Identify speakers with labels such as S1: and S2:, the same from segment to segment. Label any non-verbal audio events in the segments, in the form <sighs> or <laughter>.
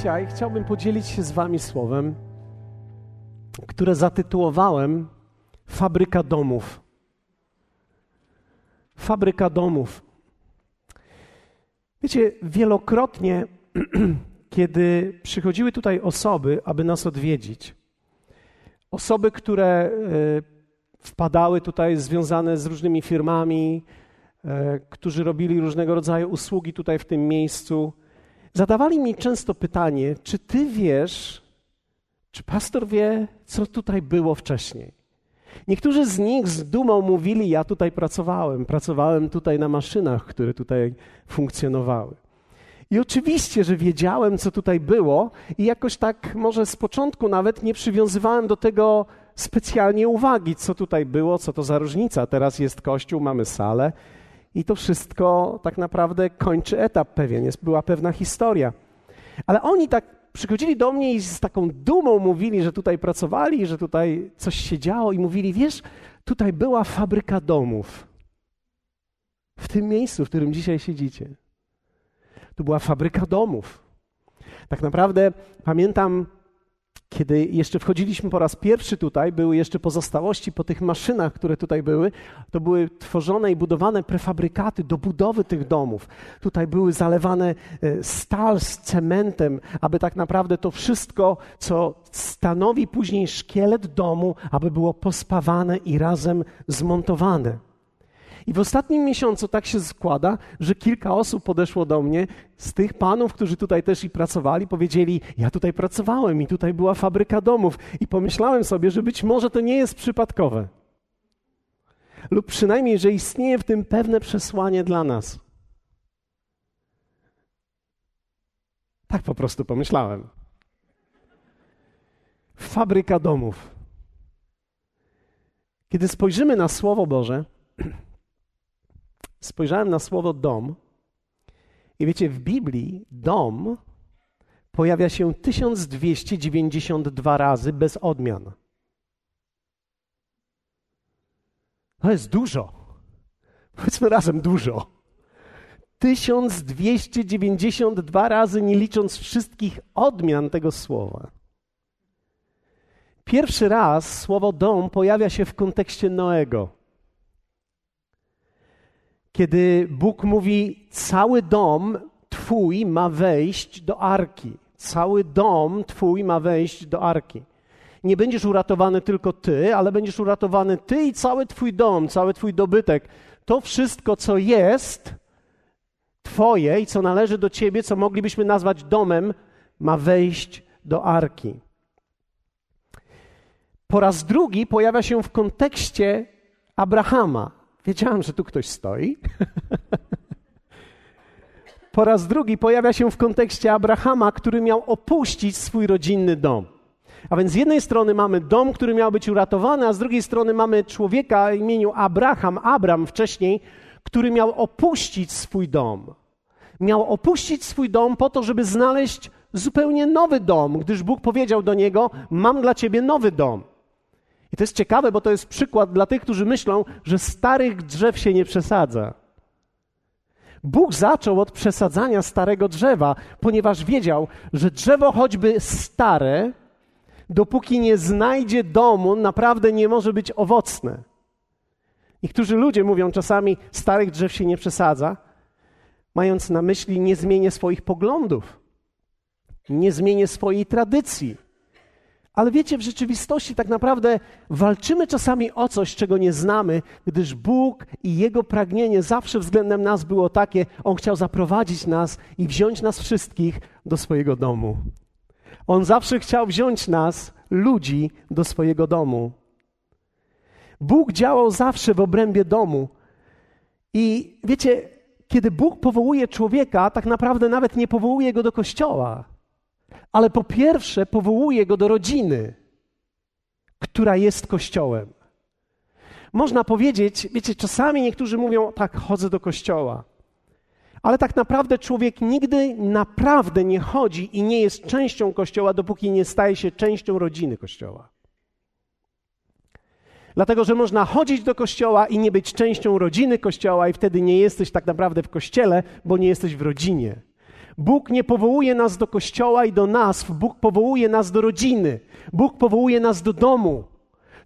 S1: dzisiaj chciałbym podzielić się z Wami słowem, które zatytułowałem Fabryka domów. Fabryka domów. Wiecie, wielokrotnie, <clears throat> kiedy przychodziły tutaj osoby, aby nas odwiedzić, osoby, które e, wpadały tutaj związane z różnymi firmami, e, którzy robili różnego rodzaju usługi tutaj w tym miejscu, zadawali mi często pytanie, czy ty wiesz, czy pastor wie, co tutaj było wcześniej? Niektórzy z nich z dumą mówili: Ja tutaj pracowałem, pracowałem tutaj na maszynach, które tutaj funkcjonowały. I oczywiście, że wiedziałem, co tutaj było, i jakoś tak, może z początku nawet nie przywiązywałem do tego specjalnie uwagi, co tutaj było, co to za różnica. Teraz jest kościół, mamy salę, i to wszystko tak naprawdę kończy etap pewien, jest, była pewna historia. Ale oni tak przychodzili do mnie i z taką dumą mówili, że tutaj pracowali, że tutaj coś się działo i mówili, wiesz, tutaj była fabryka domów. W tym miejscu, w którym dzisiaj siedzicie. Tu była fabryka domów. Tak naprawdę pamiętam kiedy jeszcze wchodziliśmy po raz pierwszy tutaj, były jeszcze pozostałości po tych maszynach, które tutaj były. To były tworzone i budowane prefabrykaty do budowy tych domów. Tutaj były zalewane e, stal z cementem, aby tak naprawdę to wszystko, co stanowi później szkielet domu, aby było pospawane i razem zmontowane. I w ostatnim miesiącu tak się składa, że kilka osób podeszło do mnie z tych panów, którzy tutaj też i pracowali, powiedzieli: Ja tutaj pracowałem i tutaj była fabryka domów. I pomyślałem sobie, że być może to nie jest przypadkowe. Lub przynajmniej, że istnieje w tym pewne przesłanie dla nas. Tak po prostu pomyślałem. Fabryka domów. Kiedy spojrzymy na Słowo Boże, <clears throat> spojrzałem na słowo dom i wiecie, w Biblii dom pojawia się 1292 razy bez odmian. To jest dużo. Powiedzmy razem dużo. 1292 razy, nie licząc wszystkich odmian tego słowa. Pierwszy raz słowo dom pojawia się w kontekście Noego kiedy Bóg mówi: Cały dom Twój ma wejść do arki. Cały dom Twój ma wejść do arki. Nie będziesz uratowany tylko Ty, ale będziesz uratowany Ty i cały Twój dom, cały Twój dobytek. To wszystko, co jest Twoje i co należy do Ciebie, co moglibyśmy nazwać domem, ma wejść do arki. Po raz drugi pojawia się w kontekście Abrahama. Wiedziałem, że tu ktoś stoi. <laughs> po raz drugi pojawia się w kontekście Abrahama, który miał opuścić swój rodzinny dom. A więc z jednej strony mamy dom, który miał być uratowany, a z drugiej strony mamy człowieka imieniu Abraham, Abram wcześniej, który miał opuścić swój dom. Miał opuścić swój dom po to, żeby znaleźć zupełnie nowy dom, gdyż Bóg powiedział do niego: Mam dla ciebie nowy dom. I to jest ciekawe, bo to jest przykład dla tych, którzy myślą, że starych drzew się nie przesadza. Bóg zaczął od przesadzania starego drzewa, ponieważ wiedział, że drzewo choćby stare, dopóki nie znajdzie domu, naprawdę nie może być owocne. Niektórzy ludzie mówią czasami, starych drzew się nie przesadza, mając na myśli nie zmienię swoich poglądów, nie zmienię swojej tradycji ale wiecie, w rzeczywistości tak naprawdę walczymy czasami o coś, czego nie znamy, gdyż Bóg i Jego pragnienie zawsze względem nas było takie, On chciał zaprowadzić nas i wziąć nas wszystkich do swojego domu. On zawsze chciał wziąć nas, ludzi, do swojego domu. Bóg działał zawsze w obrębie domu. I wiecie, kiedy Bóg powołuje człowieka, tak naprawdę nawet nie powołuje go do kościoła ale po pierwsze powołuje go do rodziny, która jest kościołem. Można powiedzieć, wiecie, czasami niektórzy mówią, tak, chodzę do kościoła. Ale tak naprawdę człowiek nigdy naprawdę nie chodzi i nie jest częścią kościoła, dopóki nie staje się częścią rodziny kościoła. Dlatego, że można chodzić do kościoła i nie być częścią rodziny kościoła, i wtedy nie jesteś tak naprawdę w kościele, bo nie jesteś w rodzinie Bóg nie powołuje nas do kościoła i do nazw, Bóg powołuje nas do rodziny, Bóg powołuje nas do domu.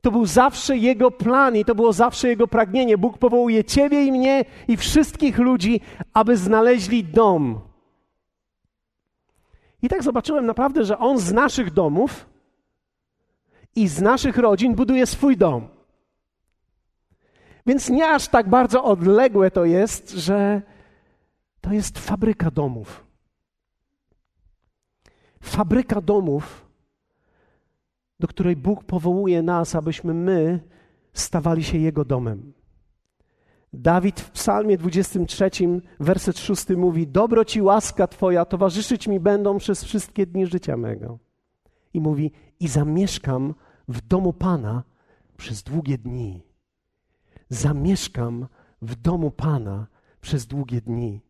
S1: To był zawsze Jego plan i to było zawsze Jego pragnienie. Bóg powołuje Ciebie i mnie i wszystkich ludzi, aby znaleźli dom. I tak zobaczyłem naprawdę, że On z naszych domów i z naszych rodzin buduje swój dom. Więc nie aż tak bardzo odległe to jest, że to jest fabryka domów. Fabryka domów, do której Bóg powołuje nas, abyśmy my stawali się Jego domem. Dawid w Psalmie 23, werset 6 mówi: Dobro ci łaska Twoja towarzyszyć mi będą przez wszystkie dni życia mego. I mówi: I zamieszkam w domu Pana przez długie dni. Zamieszkam w domu Pana przez długie dni.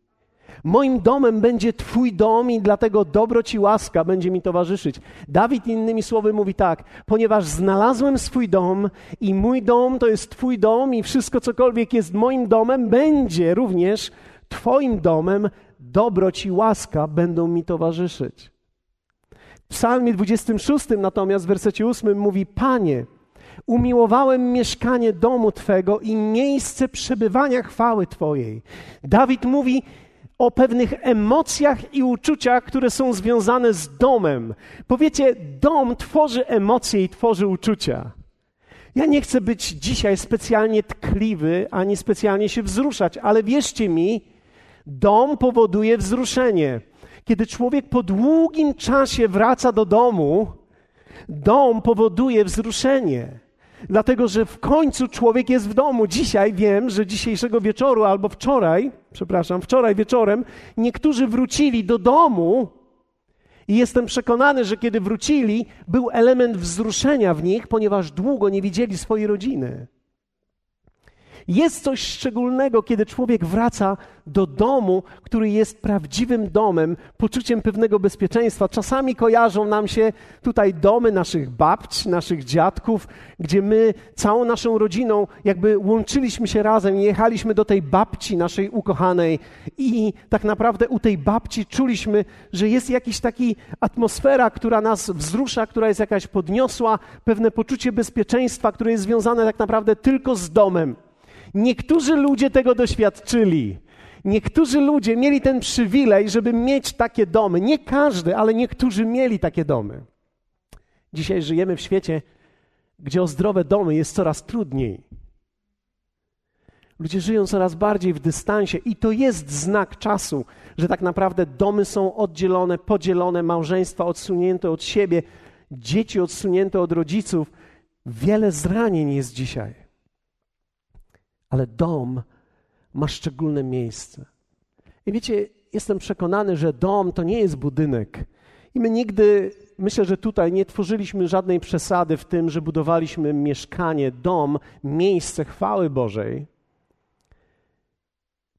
S1: Moim domem będzie Twój dom i dlatego dobro Ci łaska będzie mi towarzyszyć. Dawid innymi słowy mówi tak, ponieważ znalazłem swój dom i mój dom to jest Twój dom i wszystko cokolwiek jest moim domem będzie również Twoim domem, dobro Ci łaska będą mi towarzyszyć. W psalmie 26 natomiast w wersecie 8 mówi, Panie, umiłowałem mieszkanie domu Twego i miejsce przebywania chwały Twojej. Dawid mówi, o pewnych emocjach i uczuciach, które są związane z domem. Powiecie, dom tworzy emocje i tworzy uczucia. Ja nie chcę być dzisiaj specjalnie tkliwy, ani specjalnie się wzruszać, ale wierzcie mi, dom powoduje wzruszenie. Kiedy człowiek po długim czasie wraca do domu, dom powoduje wzruszenie. Dlatego, że w końcu człowiek jest w domu. Dzisiaj wiem, że dzisiejszego wieczoru albo wczoraj, przepraszam, wczoraj wieczorem, niektórzy wrócili do domu i jestem przekonany, że kiedy wrócili, był element wzruszenia w nich, ponieważ długo nie widzieli swojej rodziny. Jest coś szczególnego, kiedy człowiek wraca do domu, który jest prawdziwym domem, poczuciem pewnego bezpieczeństwa. Czasami kojarzą nam się tutaj domy naszych babć, naszych dziadków, gdzie my całą naszą rodziną jakby łączyliśmy się razem jechaliśmy do tej babci naszej ukochanej i tak naprawdę u tej babci czuliśmy, że jest jakaś taki atmosfera, która nas wzrusza, która jest jakaś podniosła, pewne poczucie bezpieczeństwa, które jest związane tak naprawdę tylko z domem. Niektórzy ludzie tego doświadczyli. Niektórzy ludzie mieli ten przywilej, żeby mieć takie domy. Nie każdy, ale niektórzy mieli takie domy. Dzisiaj żyjemy w świecie, gdzie o zdrowe domy jest coraz trudniej. Ludzie żyją coraz bardziej w dystansie i to jest znak czasu, że tak naprawdę domy są oddzielone, podzielone, małżeństwa odsunięte od siebie, dzieci odsunięte od rodziców. Wiele zranień jest dzisiaj ale dom ma szczególne miejsce. I wiecie, jestem przekonany, że dom to nie jest budynek. I my nigdy, myślę, że tutaj nie tworzyliśmy żadnej przesady w tym, że budowaliśmy mieszkanie, dom, miejsce chwały Bożej,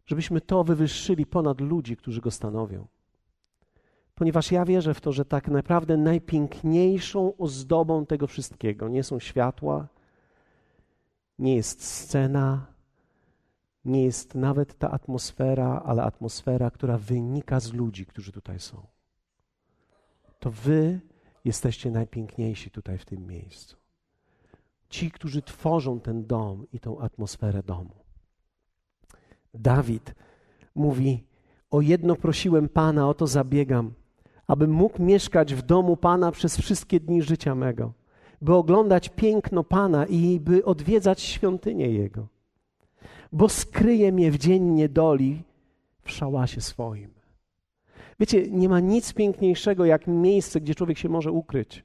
S1: żebyśmy to wywyższyli ponad ludzi, którzy go stanowią. Ponieważ ja wierzę w to, że tak naprawdę najpiękniejszą ozdobą tego wszystkiego nie są światła, nie jest scena, nie jest nawet ta atmosfera, ale atmosfera, która wynika z ludzi, którzy tutaj są. To wy jesteście najpiękniejsi tutaj w tym miejscu. Ci, którzy tworzą ten dom i tą atmosferę domu. Dawid mówi: O jedno prosiłem Pana, o to zabiegam, abym mógł mieszkać w domu Pana przez wszystkie dni życia mego, by oglądać piękno Pana i by odwiedzać świątynię Jego bo skryje mnie w dzień niedoli w szałasie swoim. Wiecie, nie ma nic piękniejszego jak miejsce, gdzie człowiek się może ukryć.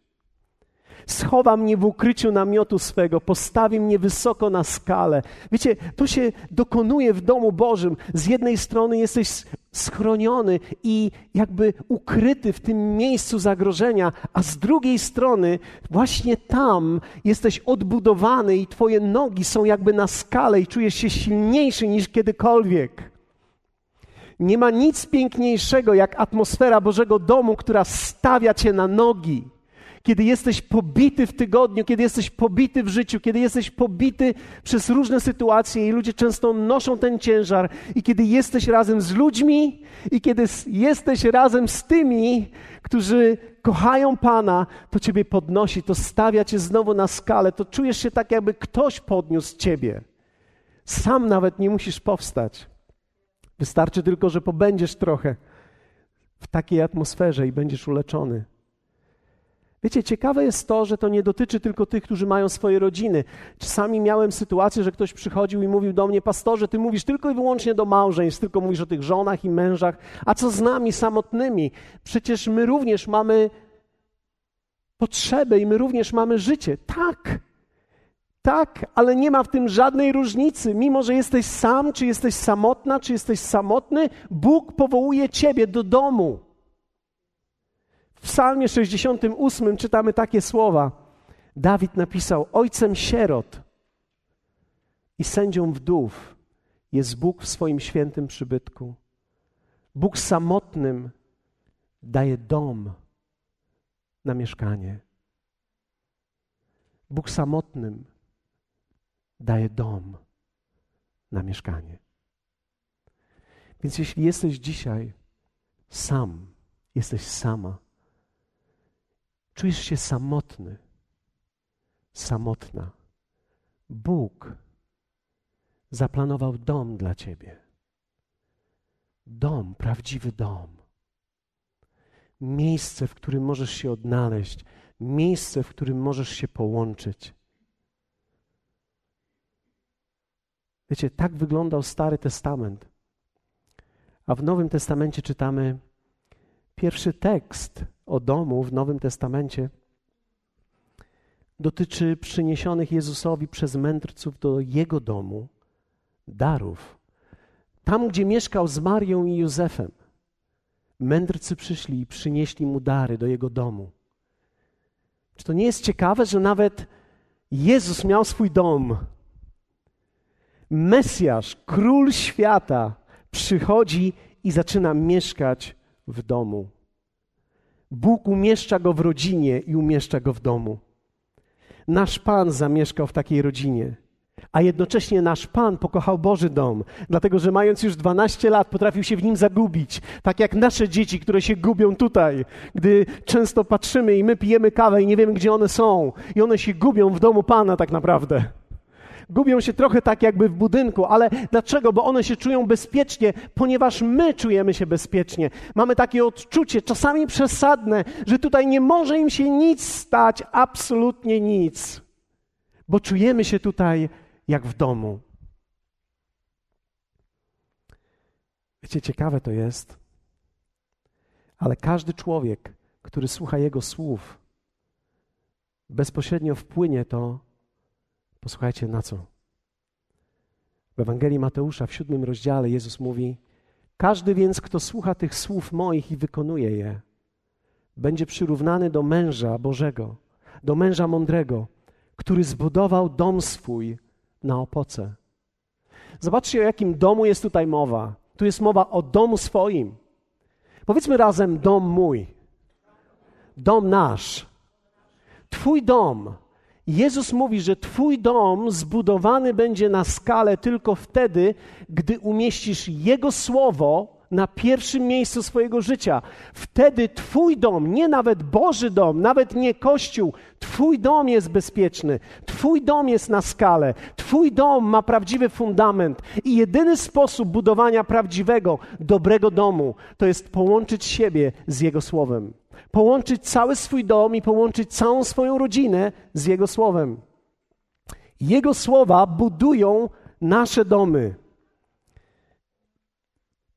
S1: Schowa mnie w ukryciu namiotu swego, postawi mnie wysoko na skalę. Wiecie, to się dokonuje w domu Bożym. Z jednej strony jesteś schroniony i jakby ukryty w tym miejscu zagrożenia, a z drugiej strony właśnie tam jesteś odbudowany i twoje nogi są jakby na skale i czujesz się silniejszy niż kiedykolwiek. Nie ma nic piękniejszego jak atmosfera Bożego domu, która stawia cię na nogi kiedy jesteś pobity w tygodniu, kiedy jesteś pobity w życiu, kiedy jesteś pobity przez różne sytuacje i ludzie często noszą ten ciężar, i kiedy jesteś razem z ludźmi, i kiedy jesteś razem z tymi, którzy kochają Pana, to Ciebie podnosi, to stawia Cię znowu na skalę, to czujesz się tak, jakby ktoś podniósł Ciebie. Sam nawet nie musisz powstać. Wystarczy tylko, że pobędziesz trochę w takiej atmosferze i będziesz uleczony. Wiecie, ciekawe jest to, że to nie dotyczy tylko tych, którzy mają swoje rodziny. Czasami miałem sytuację, że ktoś przychodził i mówił do mnie, pastorze, ty mówisz tylko i wyłącznie do małżeństw, tylko mówisz o tych żonach i mężach, a co z nami samotnymi? Przecież my również mamy potrzeby i my również mamy życie. Tak, tak, ale nie ma w tym żadnej różnicy. Mimo, że jesteś sam, czy jesteś samotna, czy jesteś samotny, Bóg powołuje ciebie do domu. W Psalmie 68 czytamy takie słowa. Dawid napisał: Ojcem sierot i sędzią wdów jest Bóg w swoim świętym przybytku. Bóg samotnym daje dom na mieszkanie. Bóg samotnym daje dom na mieszkanie. Więc jeśli jesteś dzisiaj sam, jesteś sama, czujesz się samotny, samotna, Bóg zaplanował dom dla ciebie. Dom, prawdziwy dom. Miejsce, w którym możesz się odnaleźć, miejsce, w którym możesz się połączyć. Wiecie, tak wyglądał Stary Testament. A w Nowym Testamencie czytamy pierwszy tekst o domu w Nowym Testamencie. Dotyczy przyniesionych Jezusowi przez mędrców do jego domu darów. Tam, gdzie mieszkał z Marią i Józefem, mędrcy przyszli i przynieśli mu dary do jego domu. Czy to nie jest ciekawe, że nawet Jezus miał swój dom? Mesjasz, król świata, przychodzi i zaczyna mieszkać w domu. Bóg umieszcza go w rodzinie i umieszcza go w domu. Nasz Pan zamieszkał w takiej rodzinie, a jednocześnie nasz Pan pokochał Boży dom, dlatego że mając już 12 lat potrafił się w nim zagubić, tak jak nasze dzieci, które się gubią tutaj, gdy często patrzymy i my pijemy kawę i nie wiemy, gdzie one są, i one się gubią w domu Pana tak naprawdę gubią się trochę tak jakby w budynku, ale dlaczego? Bo one się czują bezpiecznie, ponieważ my czujemy się bezpiecznie. Mamy takie odczucie, czasami przesadne, że tutaj nie może im się nic stać, absolutnie nic, bo czujemy się tutaj jak w domu. Wiecie, ciekawe to jest, ale każdy człowiek, który słucha Jego słów, bezpośrednio wpłynie to Posłuchajcie na co. W Ewangelii Mateusza w siódmym rozdziale Jezus mówi: Każdy więc, kto słucha tych słów moich i wykonuje je, będzie przyrównany do męża Bożego, do męża mądrego, który zbudował dom swój na opoce. Zobaczcie, o jakim domu jest tutaj mowa. Tu jest mowa o domu swoim. Powiedzmy razem: dom mój, dom nasz. Twój dom Jezus mówi, że Twój dom zbudowany będzie na skalę tylko wtedy, gdy umieścisz Jego słowo na pierwszym miejscu swojego życia. Wtedy Twój dom, nie nawet Boży dom, nawet nie Kościół, Twój dom jest bezpieczny, Twój dom jest na skalę, Twój dom ma prawdziwy fundament. I jedyny sposób budowania prawdziwego, dobrego domu to jest połączyć siebie z Jego słowem połączyć cały swój dom i połączyć całą swoją rodzinę z Jego Słowem. Jego słowa budują nasze domy.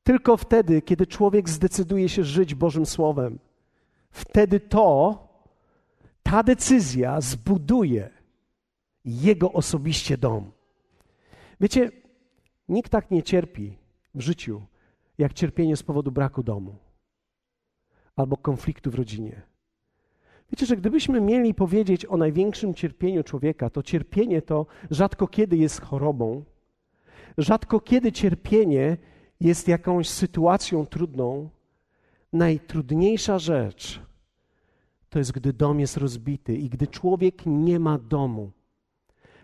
S1: Tylko wtedy, kiedy człowiek zdecyduje się żyć Bożym Słowem, wtedy to, ta decyzja zbuduje jego osobiście dom. Wiecie, nikt tak nie cierpi w życiu, jak cierpienie z powodu braku domu albo konfliktu w rodzinie. Wiecie, że gdybyśmy mieli powiedzieć o największym cierpieniu człowieka, to cierpienie to rzadko kiedy jest chorobą, rzadko kiedy cierpienie jest jakąś sytuacją trudną. Najtrudniejsza rzecz to jest gdy dom jest rozbity i gdy człowiek nie ma domu.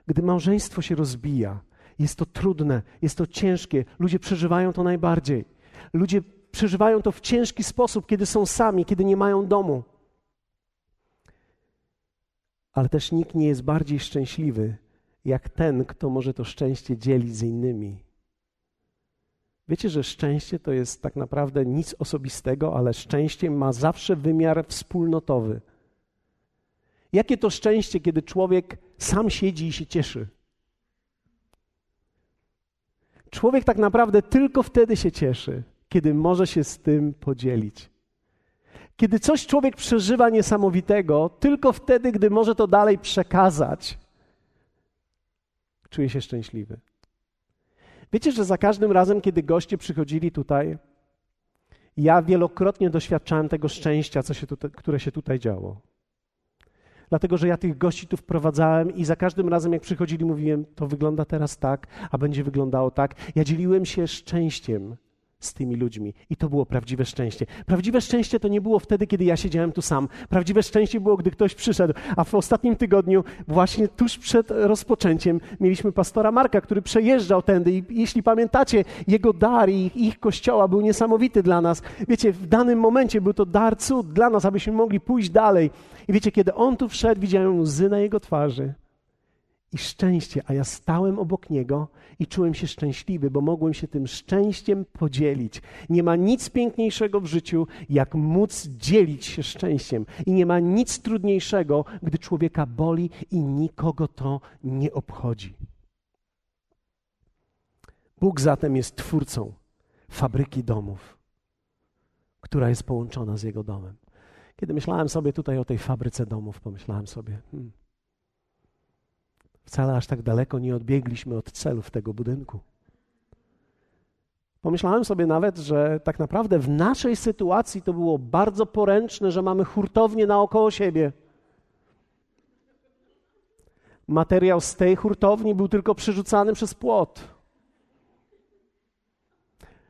S1: Gdy małżeństwo się rozbija, jest to trudne, jest to ciężkie, ludzie przeżywają to najbardziej. Ludzie przeżywają to w ciężki sposób, kiedy są sami, kiedy nie mają domu. Ale też nikt nie jest bardziej szczęśliwy, jak ten, kto może to szczęście dzielić z innymi. Wiecie, że szczęście to jest tak naprawdę nic osobistego, ale szczęście ma zawsze wymiar wspólnotowy. Jakie to szczęście, kiedy człowiek sam siedzi i się cieszy? Człowiek tak naprawdę tylko wtedy się cieszy, kiedy może się z tym podzielić. Kiedy coś człowiek przeżywa niesamowitego, tylko wtedy, gdy może to dalej przekazać, czuje się szczęśliwy. Wiecie, że za każdym razem, kiedy goście przychodzili tutaj, ja wielokrotnie doświadczałem tego szczęścia, co się tutaj, które się tutaj działo. Dlatego, że ja tych gości tu wprowadzałem i za każdym razem, jak przychodzili, mówiłem: To wygląda teraz tak, a będzie wyglądało tak. Ja dzieliłem się szczęściem z tymi ludźmi. I to było prawdziwe szczęście. Prawdziwe szczęście to nie było wtedy, kiedy ja siedziałem tu sam. Prawdziwe szczęście było, gdy ktoś przyszedł. A w ostatnim tygodniu, właśnie tuż przed rozpoczęciem, mieliśmy pastora Marka, który przejeżdżał tędy. I jeśli pamiętacie, jego dar i ich kościoła był niesamowity dla nas. Wiecie, w danym momencie był to dar cud dla nas, abyśmy mogli pójść dalej. I wiecie, kiedy on tu wszedł, widziałem łzy na jego twarzy i szczęście, a ja stałem obok niego i czułem się szczęśliwy, bo mogłem się tym szczęściem podzielić. Nie ma nic piękniejszego w życiu, jak móc dzielić się szczęściem. I nie ma nic trudniejszego, gdy człowieka boli i nikogo to nie obchodzi. Bóg zatem jest twórcą fabryki domów, która jest połączona z Jego domem. Kiedy myślałem sobie tutaj o tej fabryce domów, pomyślałem sobie, hmm, Wcale aż tak daleko nie odbiegliśmy od celów tego budynku. Pomyślałem sobie nawet, że tak naprawdę w naszej sytuacji to było bardzo poręczne, że mamy hurtownię naokoło siebie. Materiał z tej hurtowni był tylko przerzucany przez płot.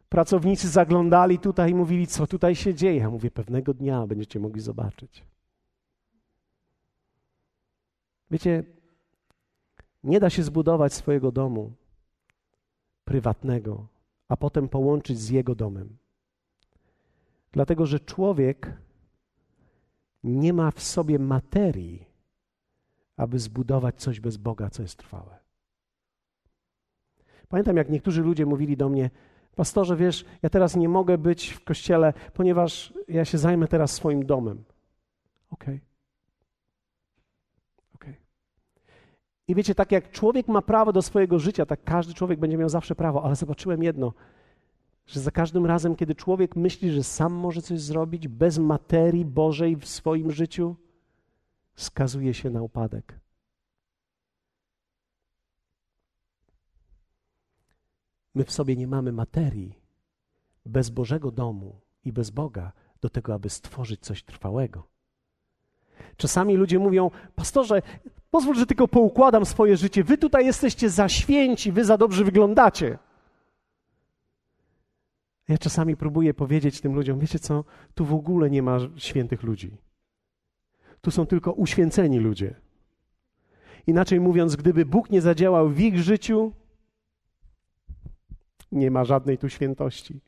S1: Pracownicy zaglądali tutaj i mówili, co tutaj się dzieje. Ja mówię, pewnego dnia będziecie mogli zobaczyć. Wiecie, nie da się zbudować swojego domu prywatnego, a potem połączyć z jego domem. Dlatego, że człowiek nie ma w sobie materii, aby zbudować coś bez Boga, co jest trwałe. Pamiętam, jak niektórzy ludzie mówili do mnie, pastorze, wiesz, ja teraz nie mogę być w kościele, ponieważ ja się zajmę teraz swoim domem. Okej. Okay. I wiecie, tak jak człowiek ma prawo do swojego życia, tak każdy człowiek będzie miał zawsze prawo, ale zobaczyłem jedno, że za każdym razem, kiedy człowiek myśli, że sam może coś zrobić bez materii Bożej w swoim życiu, skazuje się na upadek. My w sobie nie mamy materii bez Bożego domu i bez Boga do tego, aby stworzyć coś trwałego. Czasami ludzie mówią, pastorze, pozwól, że tylko poukładam swoje życie. Wy tutaj jesteście za święci, wy za dobrze wyglądacie. Ja czasami próbuję powiedzieć tym ludziom, wiecie co, tu w ogóle nie ma świętych ludzi. Tu są tylko uświęceni ludzie. Inaczej mówiąc, gdyby Bóg nie zadziałał w ich życiu, nie ma żadnej tu świętości.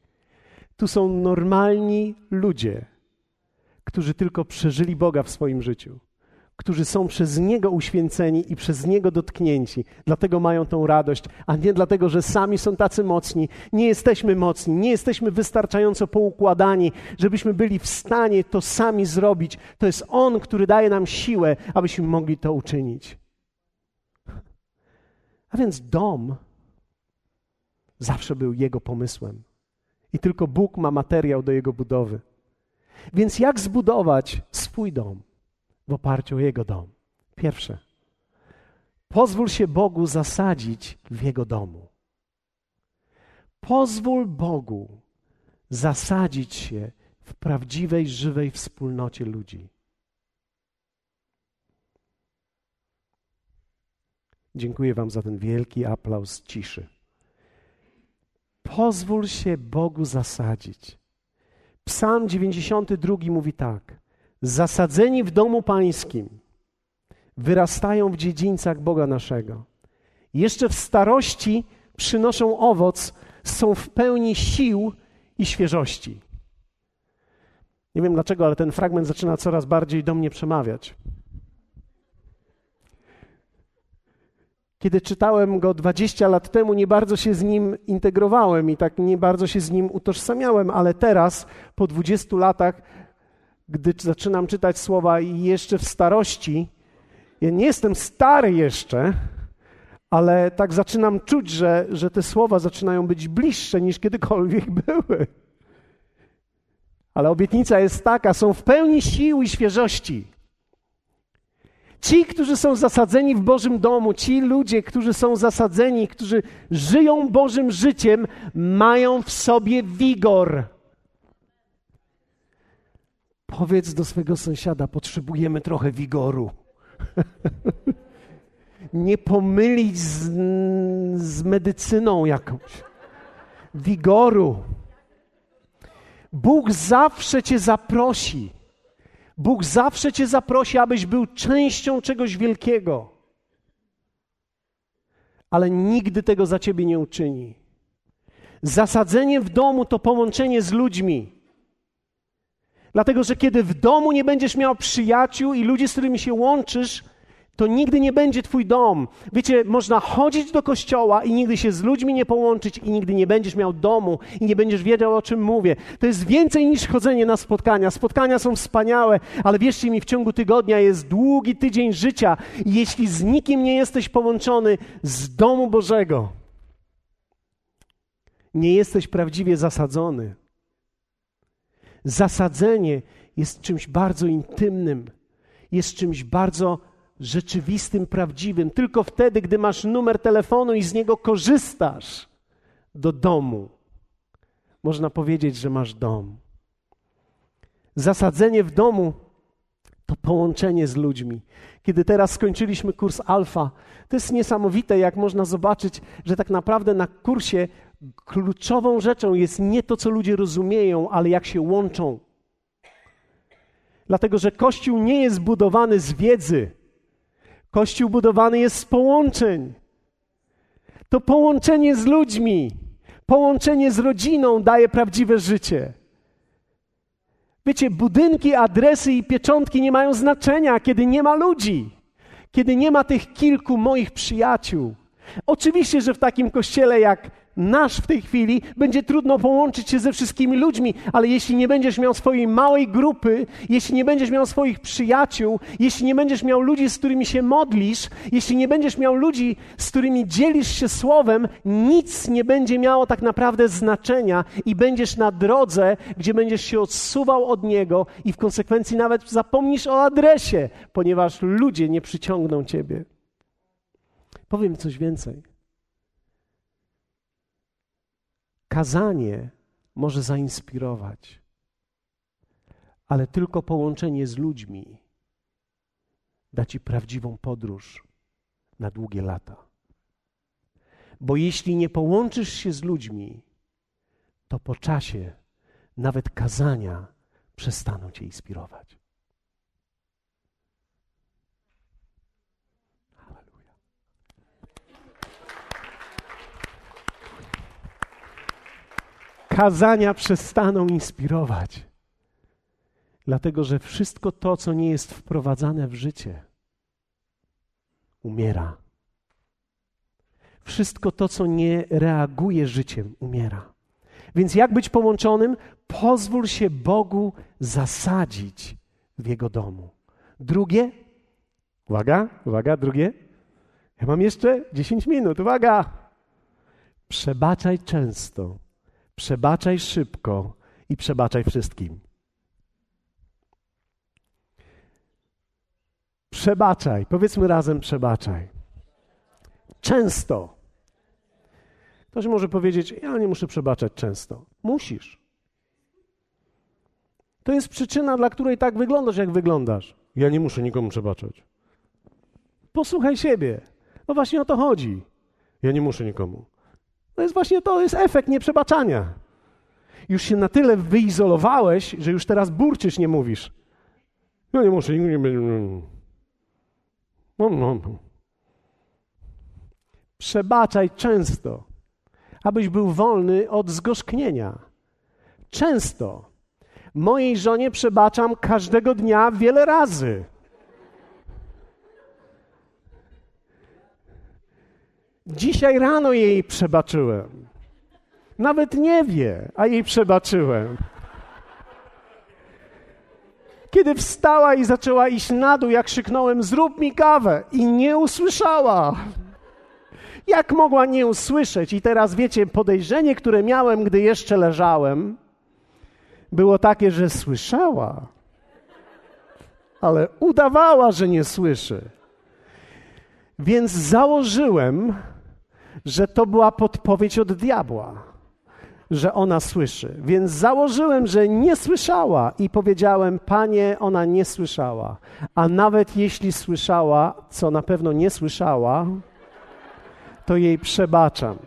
S1: Tu są normalni ludzie, którzy tylko przeżyli Boga w swoim życiu, którzy są przez Niego uświęceni i przez Niego dotknięci. Dlatego mają tą radość, a nie dlatego, że sami są tacy mocni. Nie jesteśmy mocni, nie jesteśmy wystarczająco poukładani, żebyśmy byli w stanie to sami zrobić. To jest On, który daje nam siłę, abyśmy mogli to uczynić. A więc dom zawsze był Jego pomysłem. I tylko Bóg ma materiał do jego budowy. Więc jak zbudować swój dom w oparciu o Jego dom? Pierwsze, pozwól się Bogu zasadzić w Jego domu. Pozwól Bogu zasadzić się w prawdziwej, żywej wspólnocie ludzi. Dziękuję Wam za ten wielki aplauz ciszy. Pozwól się Bogu zasadzić. Psalm 92 mówi tak: zasadzeni w domu pańskim, wyrastają w dziedzińcach Boga naszego. Jeszcze w starości przynoszą owoc, są w pełni sił i świeżości. Nie wiem dlaczego, ale ten fragment zaczyna coraz bardziej do mnie przemawiać. Kiedy czytałem go 20 lat temu, nie bardzo się z nim integrowałem i tak nie bardzo się z nim utożsamiałem, ale teraz, po 20 latach, gdy zaczynam czytać słowa i jeszcze w starości, ja nie jestem stary jeszcze, ale tak zaczynam czuć, że, że te słowa zaczynają być bliższe niż kiedykolwiek <laughs> były. Ale obietnica jest taka: są w pełni sił i świeżości. Ci, którzy są zasadzeni w Bożym domu, ci ludzie, którzy są zasadzeni, którzy żyją Bożym życiem, mają w sobie wigor. Powiedz do swojego sąsiada: potrzebujemy trochę wigoru. <laughs> Nie pomylić z, z medycyną jakąś. Wigoru. Bóg zawsze Cię zaprosi. Bóg zawsze Cię zaprosi, abyś był częścią czegoś wielkiego. Ale nigdy tego za Ciebie nie uczyni. Zasadzenie w domu to połączenie z ludźmi. Dlatego, że kiedy w domu nie będziesz miał przyjaciół i ludzi, z którymi się łączysz, to nigdy nie będzie Twój dom. Wiecie, można chodzić do kościoła i nigdy się z ludźmi nie połączyć, i nigdy nie będziesz miał domu, i nie będziesz wiedział, o czym mówię. To jest więcej niż chodzenie na spotkania. Spotkania są wspaniałe, ale wierzcie mi, w ciągu tygodnia jest długi tydzień życia, i jeśli z nikim nie jesteś połączony z domu Bożego, nie jesteś prawdziwie zasadzony. Zasadzenie jest czymś bardzo intymnym, jest czymś bardzo rzeczywistym, prawdziwym. Tylko wtedy, gdy masz numer telefonu i z niego korzystasz do domu, można powiedzieć, że masz dom. Zasadzenie w domu to połączenie z ludźmi. Kiedy teraz skończyliśmy kurs Alfa, to jest niesamowite, jak można zobaczyć, że tak naprawdę na kursie kluczową rzeczą jest nie to, co ludzie rozumieją, ale jak się łączą. Dlatego, że Kościół nie jest budowany z wiedzy. Kościół budowany jest z połączeń. To połączenie z ludźmi, połączenie z rodziną daje prawdziwe życie. Wiecie, budynki, adresy i pieczątki nie mają znaczenia, kiedy nie ma ludzi, kiedy nie ma tych kilku moich przyjaciół. Oczywiście, że w takim kościele jak nasz w tej chwili, będzie trudno połączyć się ze wszystkimi ludźmi, ale jeśli nie będziesz miał swojej małej grupy, jeśli nie będziesz miał swoich przyjaciół, jeśli nie będziesz miał ludzi, z którymi się modlisz, jeśli nie będziesz miał ludzi, z którymi dzielisz się słowem, nic nie będzie miało tak naprawdę znaczenia i będziesz na drodze, gdzie będziesz się odsuwał od niego i w konsekwencji nawet zapomnisz o adresie, ponieważ ludzie nie przyciągną ciebie. Powiem coś więcej. Kazanie może zainspirować, ale tylko połączenie z ludźmi da ci prawdziwą podróż na długie lata. Bo jeśli nie połączysz się z ludźmi, to po czasie nawet kazania przestaną cię inspirować. Kazania przestaną inspirować. Dlatego, że wszystko to, co nie jest wprowadzane w życie, umiera. Wszystko to, co nie reaguje życiem, umiera. Więc jak być połączonym? Pozwól się Bogu zasadzić w Jego domu. Drugie, uwaga, uwaga, drugie. Ja mam jeszcze 10 minut, uwaga. Przebaczaj często Przebaczaj szybko i przebaczaj wszystkim. Przebaczaj, powiedzmy razem przebaczaj. Często. Ktoś może powiedzieć: Ja nie muszę przebaczać często. Musisz. To jest przyczyna, dla której tak wyglądasz, jak wyglądasz. Ja nie muszę nikomu przebaczać. Posłuchaj siebie. No właśnie o to chodzi. Ja nie muszę nikomu. To jest właśnie to, jest efekt nieprzebaczania. Już się na tyle wyizolowałeś, że już teraz burczysz, nie mówisz. Ja nie muszę, nie będę. No, no. Przebaczaj często, abyś był wolny od zgorzknienia. Często. Mojej żonie przebaczam każdego dnia wiele razy. Dzisiaj rano jej przebaczyłem. Nawet nie wie, a jej przebaczyłem. Kiedy wstała i zaczęła iść na dół, jak krzyknąłem: Zrób mi kawę, i nie usłyszała. Jak mogła nie usłyszeć? I teraz wiecie, podejrzenie, które miałem, gdy jeszcze leżałem, było takie, że słyszała, ale udawała, że nie słyszy. Więc założyłem, że to była podpowiedź od diabła, że ona słyszy. Więc założyłem, że nie słyszała i powiedziałem: Panie, ona nie słyszała. A nawet jeśli słyszała, co na pewno nie słyszała, to jej przebaczam.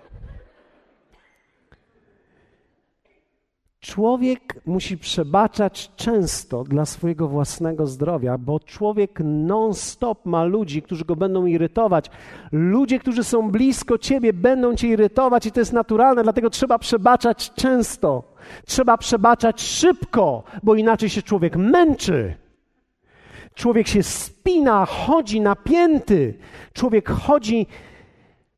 S1: Człowiek musi przebaczać często dla swojego własnego zdrowia, bo człowiek non-stop ma ludzi, którzy go będą irytować. Ludzie, którzy są blisko ciebie, będą cię irytować i to jest naturalne, dlatego trzeba przebaczać często. Trzeba przebaczać szybko, bo inaczej się człowiek męczy. Człowiek się spina, chodzi napięty. Człowiek chodzi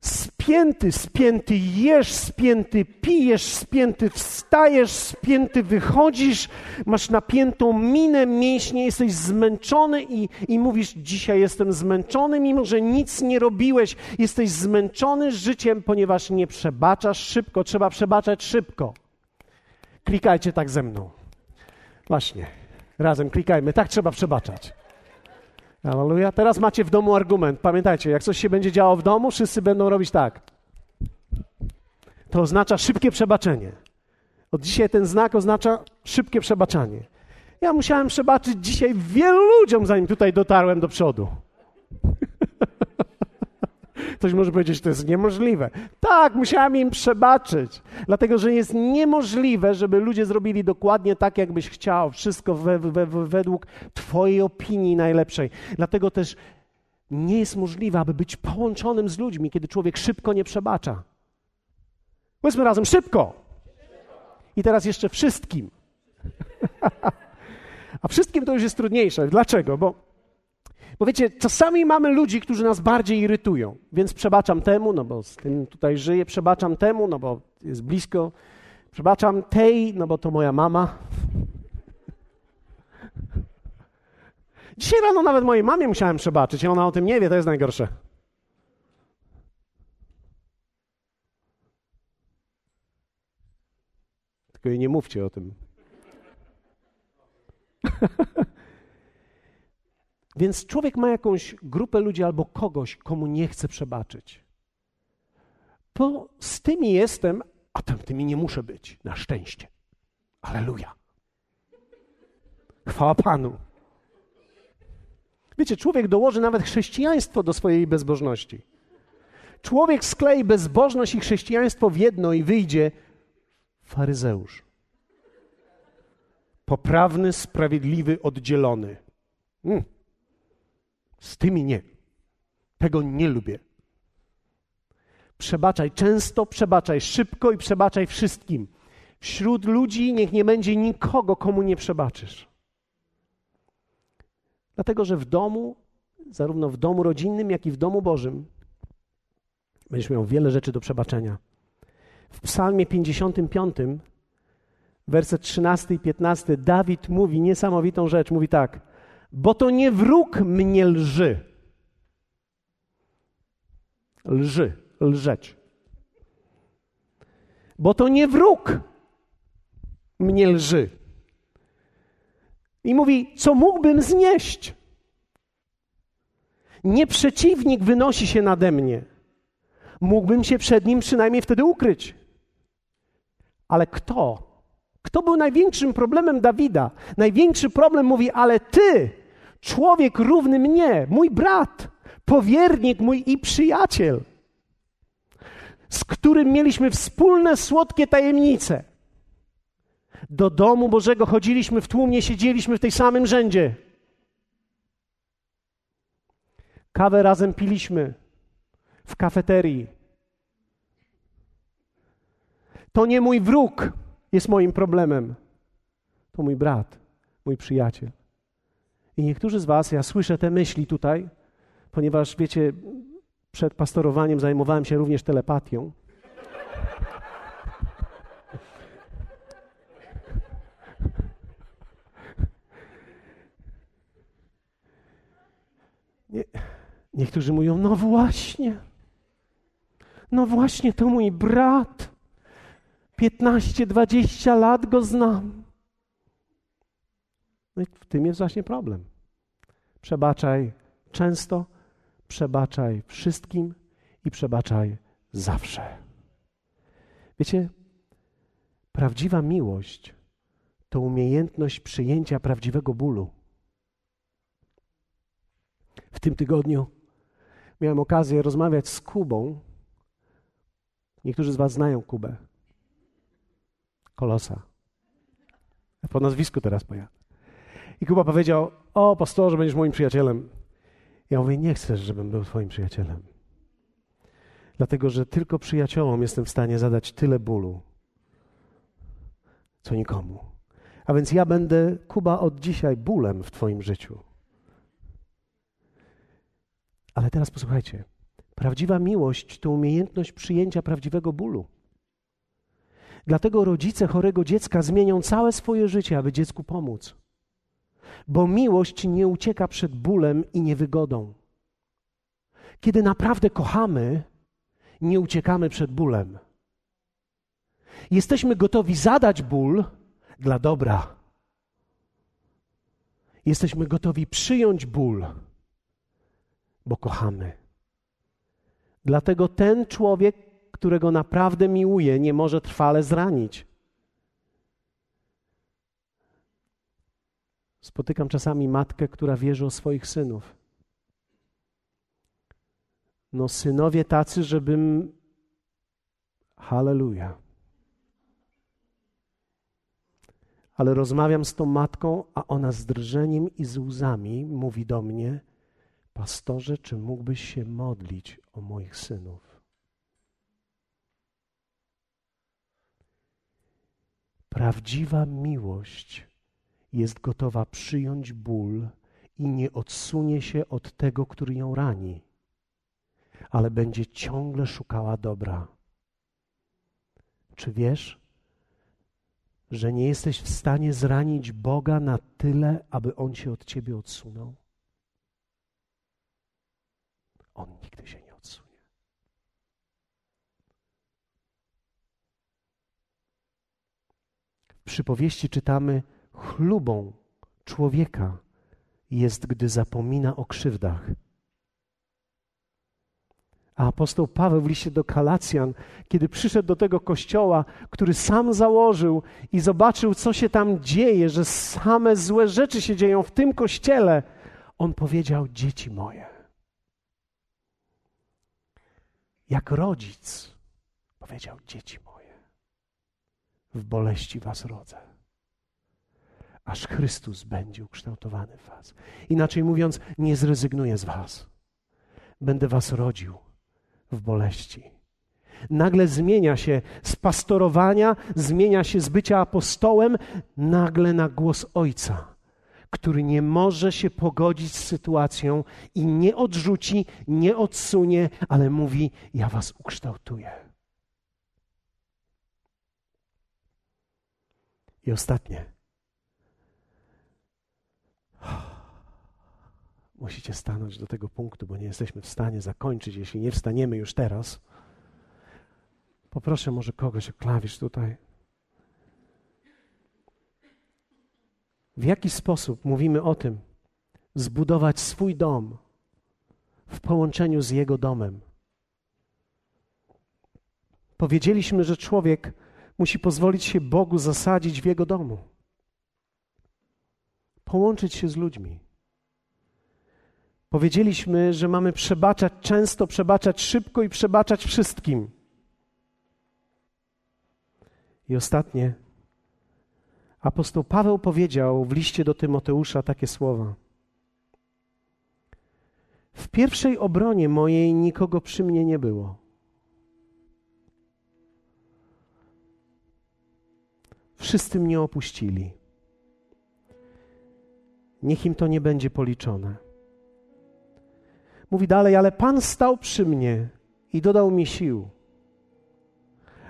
S1: Spięty, spięty jesz, spięty pijesz, spięty wstajesz, spięty wychodzisz, masz napiętą minę, mięśnie, jesteś zmęczony i, i mówisz: Dzisiaj jestem zmęczony, mimo że nic nie robiłeś. Jesteś zmęczony życiem, ponieważ nie przebaczasz szybko. Trzeba przebaczać szybko. Klikajcie tak ze mną. Właśnie, razem klikajmy. Tak trzeba przebaczać. Aleluja. Teraz macie w domu argument. Pamiętajcie, jak coś się będzie działo w domu, wszyscy będą robić tak. To oznacza szybkie przebaczenie. Od dzisiaj ten znak oznacza szybkie przebaczanie. Ja musiałem przebaczyć dzisiaj wielu ludziom, zanim tutaj dotarłem do przodu. Ktoś może powiedzieć, to jest niemożliwe. Tak, musiałem im przebaczyć, dlatego że jest niemożliwe, żeby ludzie zrobili dokładnie tak, jakbyś chciał, wszystko we, we, według Twojej opinii najlepszej. Dlatego też nie jest możliwe, aby być połączonym z ludźmi, kiedy człowiek szybko nie przebacza. Powiedzmy razem, szybko. I teraz jeszcze wszystkim. <laughs> A wszystkim to już jest trudniejsze. Dlaczego? Bo bo wiecie, czasami mamy ludzi, którzy nas bardziej irytują, więc przebaczam temu, no bo z tym tutaj żyję, przebaczam temu, no bo jest blisko, przebaczam tej, no bo to moja mama. Dzisiaj rano nawet mojej mamie musiałem przebaczyć ona o tym nie wie, to jest najgorsze. Tylko jej nie mówcie o tym. <laughs> Więc człowiek ma jakąś grupę ludzi albo kogoś, komu nie chce przebaczyć. To z tymi jestem, a tamtymi nie muszę być, na szczęście. Aleluja. Chwała Panu. Wiecie, człowiek dołoży nawet chrześcijaństwo do swojej bezbożności. Człowiek sklei bezbożność i chrześcijaństwo w jedno i wyjdzie faryzeusz. Poprawny, sprawiedliwy, oddzielony. Mm. Z tymi nie. Tego nie lubię. Przebaczaj często, przebaczaj szybko i przebaczaj wszystkim. Wśród ludzi niech nie będzie nikogo, komu nie przebaczysz. Dlatego, że w domu, zarówno w domu rodzinnym, jak i w domu Bożym, będziesz miał wiele rzeczy do przebaczenia. W Psalmie 55, werset 13 i 15, Dawid mówi niesamowitą rzecz. Mówi tak: bo to nie wróg mnie lży. Lży, lżeć. Bo to nie wróg mnie lży. I mówi, co mógłbym znieść? Nie przeciwnik wynosi się nade mnie. Mógłbym się przed nim przynajmniej wtedy ukryć. Ale kto? Kto był największym problemem Dawida? Największy problem mówi, ale ty, człowiek równy mnie, mój brat, powiernik mój i przyjaciel, z którym mieliśmy wspólne słodkie tajemnice. Do domu Bożego chodziliśmy w tłumie, siedzieliśmy w tej samym rzędzie. Kawę razem piliśmy w kafeterii. To nie mój wróg jest moim problemem. To mój brat, mój przyjaciel. I niektórzy z Was, ja słyszę te myśli tutaj, ponieważ wiecie, przed pastorowaniem zajmowałem się również telepatią. Nie, niektórzy mówią, no właśnie, no właśnie, to mój brat. 15-20 lat go znam. No i w tym jest właśnie problem. Przebaczaj często, przebaczaj wszystkim i przebaczaj zawsze. Wiecie, prawdziwa miłość to umiejętność przyjęcia prawdziwego bólu. W tym tygodniu miałem okazję rozmawiać z Kubą. Niektórzy z Was znają Kubę. Kolosa. Po nazwisku teraz pojadę. I Kuba powiedział: O, pastorze, będziesz moim przyjacielem. Ja mówię: Nie chcesz, żebym był Twoim przyjacielem. Dlatego, że tylko przyjaciołom jestem w stanie zadać tyle bólu, co nikomu. A więc ja będę, Kuba, od dzisiaj bólem w Twoim życiu. Ale teraz posłuchajcie. Prawdziwa miłość to umiejętność przyjęcia prawdziwego bólu. Dlatego rodzice chorego dziecka zmienią całe swoje życie, aby dziecku pomóc. Bo miłość nie ucieka przed bólem i niewygodą. Kiedy naprawdę kochamy, nie uciekamy przed bólem. Jesteśmy gotowi zadać ból dla dobra. Jesteśmy gotowi przyjąć ból bo kochamy. Dlatego ten człowiek, którego naprawdę miłuje, nie może trwale zranić. Spotykam czasami matkę, która wierzy o swoich synów. No, synowie tacy, żebym. Halleluja. Ale rozmawiam z tą matką, a ona z drżeniem i z łzami mówi do mnie: Pastorze, czy mógłbyś się modlić o moich synów? Prawdziwa miłość jest gotowa przyjąć ból i nie odsunie się od tego, który ją rani, ale będzie ciągle szukała dobra. Czy wiesz, że nie jesteś w stanie zranić Boga na tyle, aby On się od ciebie odsunął? on nigdy się nie odsunie. W przypowieści czytamy: chlubą człowieka jest, gdy zapomina o krzywdach. A apostoł Paweł w liście do Kalacjan, kiedy przyszedł do tego kościoła, który sam założył i zobaczył, co się tam dzieje, że same złe rzeczy się dzieją w tym kościele, on powiedział: Dzieci moje, jak rodzic powiedział: Dzieci moje, w boleści was rodzę, aż Chrystus będzie ukształtowany w was. Inaczej mówiąc, nie zrezygnuję z was. Będę was rodził w boleści. Nagle zmienia się z pastorowania, zmienia się z bycia apostołem, nagle na głos Ojca który nie może się pogodzić z sytuacją i nie odrzuci, nie odsunie, ale mówi: Ja was ukształtuję. I ostatnie. <sighs> Musicie stanąć do tego punktu, bo nie jesteśmy w stanie zakończyć. Jeśli nie wstaniemy już teraz, poproszę może kogoś o klawisz tutaj. W jaki sposób mówimy o tym, zbudować swój dom w połączeniu z Jego domem? Powiedzieliśmy, że człowiek musi pozwolić się Bogu zasadzić w Jego domu, połączyć się z ludźmi. Powiedzieliśmy, że mamy przebaczać często, przebaczać szybko i przebaczać wszystkim. I ostatnie, Apostoł Paweł powiedział w liście do Tymoteusza takie słowa. W pierwszej obronie mojej nikogo przy mnie nie było. Wszyscy mnie opuścili. Niech im to nie będzie policzone. Mówi dalej, ale Pan stał przy mnie i dodał mi sił,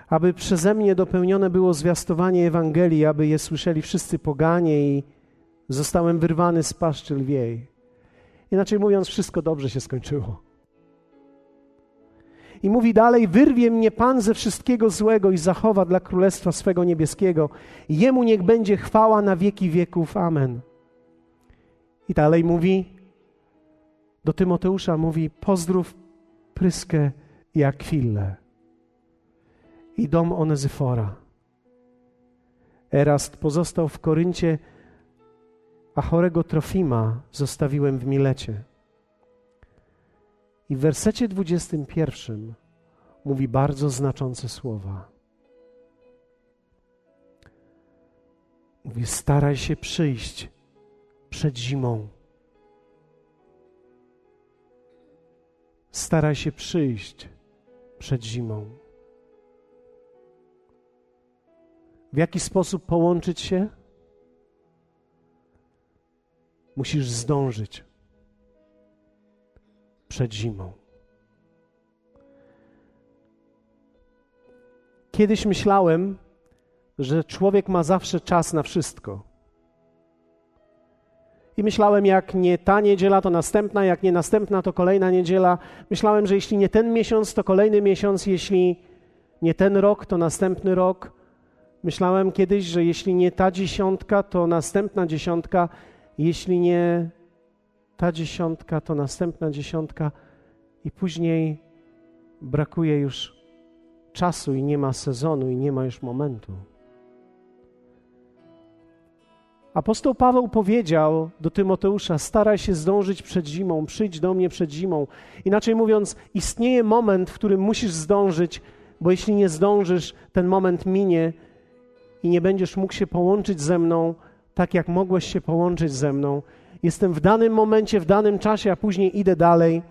S1: aby przeze mnie dopełnione było zwiastowanie Ewangelii, aby je słyszeli wszyscy poganie i zostałem wyrwany z paszczy lwiej. Inaczej mówiąc, wszystko dobrze się skończyło. I mówi dalej: Wyrwie mnie Pan ze wszystkiego złego i zachowa dla królestwa swego niebieskiego. Jemu niech będzie chwała na wieki wieków. Amen. I dalej mówi do Tymoteusza: Mówi, pozdrów Pryskę i Akwillę i dom Onezyfora. Erast pozostał w Koryncie, a chorego Trofima zostawiłem w Milecie. I w wersecie 21 mówi bardzo znaczące słowa. Mówi: Staraj się przyjść przed zimą. Staraj się przyjść przed zimą. W jaki sposób połączyć się? Musisz zdążyć przed zimą. Kiedyś myślałem, że człowiek ma zawsze czas na wszystko. I myślałem, jak nie ta niedziela, to następna, jak nie następna, to kolejna niedziela. Myślałem, że jeśli nie ten miesiąc, to kolejny miesiąc, jeśli nie ten rok, to następny rok. Myślałem kiedyś, że jeśli nie ta dziesiątka, to następna dziesiątka, jeśli nie ta dziesiątka, to następna dziesiątka, i później brakuje już czasu i nie ma sezonu i nie ma już momentu. Apostoł Paweł powiedział do Tymoteusza: Staraj się zdążyć przed zimą, przyjdź do mnie przed zimą. Inaczej mówiąc, istnieje moment, w którym musisz zdążyć, bo jeśli nie zdążysz, ten moment minie i nie będziesz mógł się połączyć ze mną tak, jak mogłeś się połączyć ze mną. Jestem w danym momencie, w danym czasie, a później idę dalej.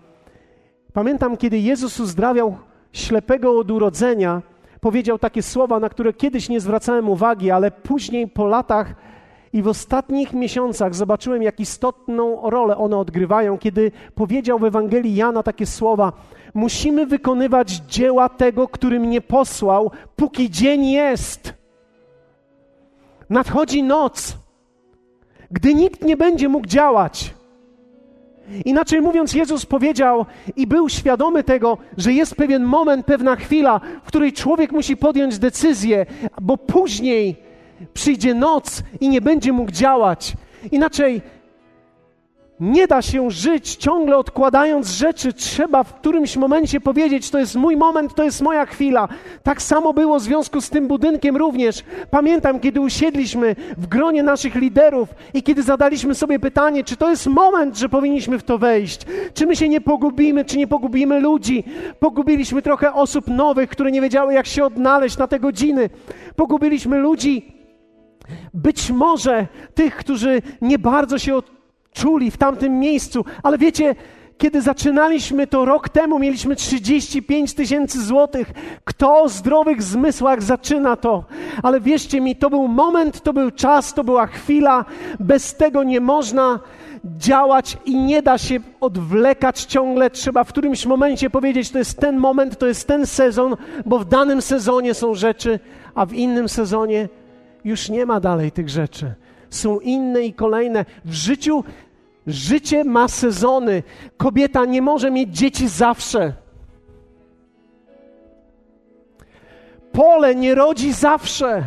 S1: Pamiętam, kiedy Jezus uzdrawiał ślepego od urodzenia, powiedział takie słowa, na które kiedyś nie zwracałem uwagi, ale później po latach i w ostatnich miesiącach zobaczyłem, jak istotną rolę one odgrywają, kiedy powiedział w Ewangelii Jana takie słowa: Musimy wykonywać dzieła tego, który mnie posłał, póki dzień jest. Nadchodzi noc, gdy nikt nie będzie mógł działać. Inaczej mówiąc, Jezus powiedział i był świadomy tego, że jest pewien moment, pewna chwila, w której człowiek musi podjąć decyzję, bo później przyjdzie noc i nie będzie mógł działać. Inaczej nie da się żyć ciągle odkładając rzeczy. Trzeba w którymś momencie powiedzieć: To jest mój moment, to jest moja chwila. Tak samo było w związku z tym budynkiem również. Pamiętam, kiedy usiedliśmy w gronie naszych liderów i kiedy zadaliśmy sobie pytanie, czy to jest moment, że powinniśmy w to wejść. Czy my się nie pogubimy, czy nie pogubimy ludzi. Pogubiliśmy trochę osób nowych, które nie wiedziały, jak się odnaleźć na te godziny. Pogubiliśmy ludzi. Być może tych, którzy nie bardzo się od czuli w tamtym miejscu. Ale wiecie, kiedy zaczynaliśmy to rok temu, mieliśmy 35 tysięcy złotych. Kto o zdrowych zmysłach zaczyna to? Ale wierzcie mi, to był moment, to był czas, to była chwila. Bez tego nie można działać i nie da się odwlekać ciągle. Trzeba w którymś momencie powiedzieć, to jest ten moment, to jest ten sezon, bo w danym sezonie są rzeczy, a w innym sezonie już nie ma dalej tych rzeczy. Są inne i kolejne. W życiu Życie ma sezony. Kobieta nie może mieć dzieci zawsze. Pole nie rodzi zawsze.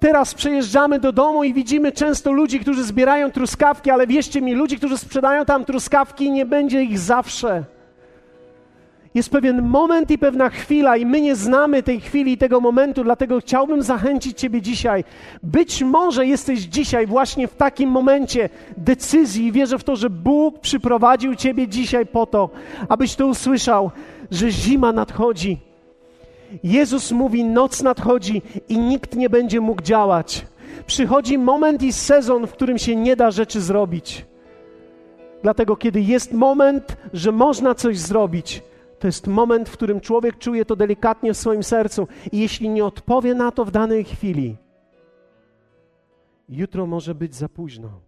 S1: Teraz przejeżdżamy do domu i widzimy często ludzi, którzy zbierają truskawki, ale wierzcie mi, ludzi, którzy sprzedają tam truskawki, nie będzie ich zawsze. Jest pewien moment i pewna chwila, i my nie znamy tej chwili i tego momentu, dlatego chciałbym zachęcić Ciebie dzisiaj. Być może jesteś dzisiaj właśnie w takim momencie decyzji i wierzę w to, że Bóg przyprowadził Ciebie dzisiaj po to, abyś to usłyszał, że zima nadchodzi. Jezus mówi: Noc nadchodzi i nikt nie będzie mógł działać. Przychodzi moment i sezon, w którym się nie da rzeczy zrobić. Dlatego, kiedy jest moment, że można coś zrobić, to jest moment, w którym człowiek czuje to delikatnie w swoim sercu, i jeśli nie odpowie na to w danej chwili, jutro może być za późno.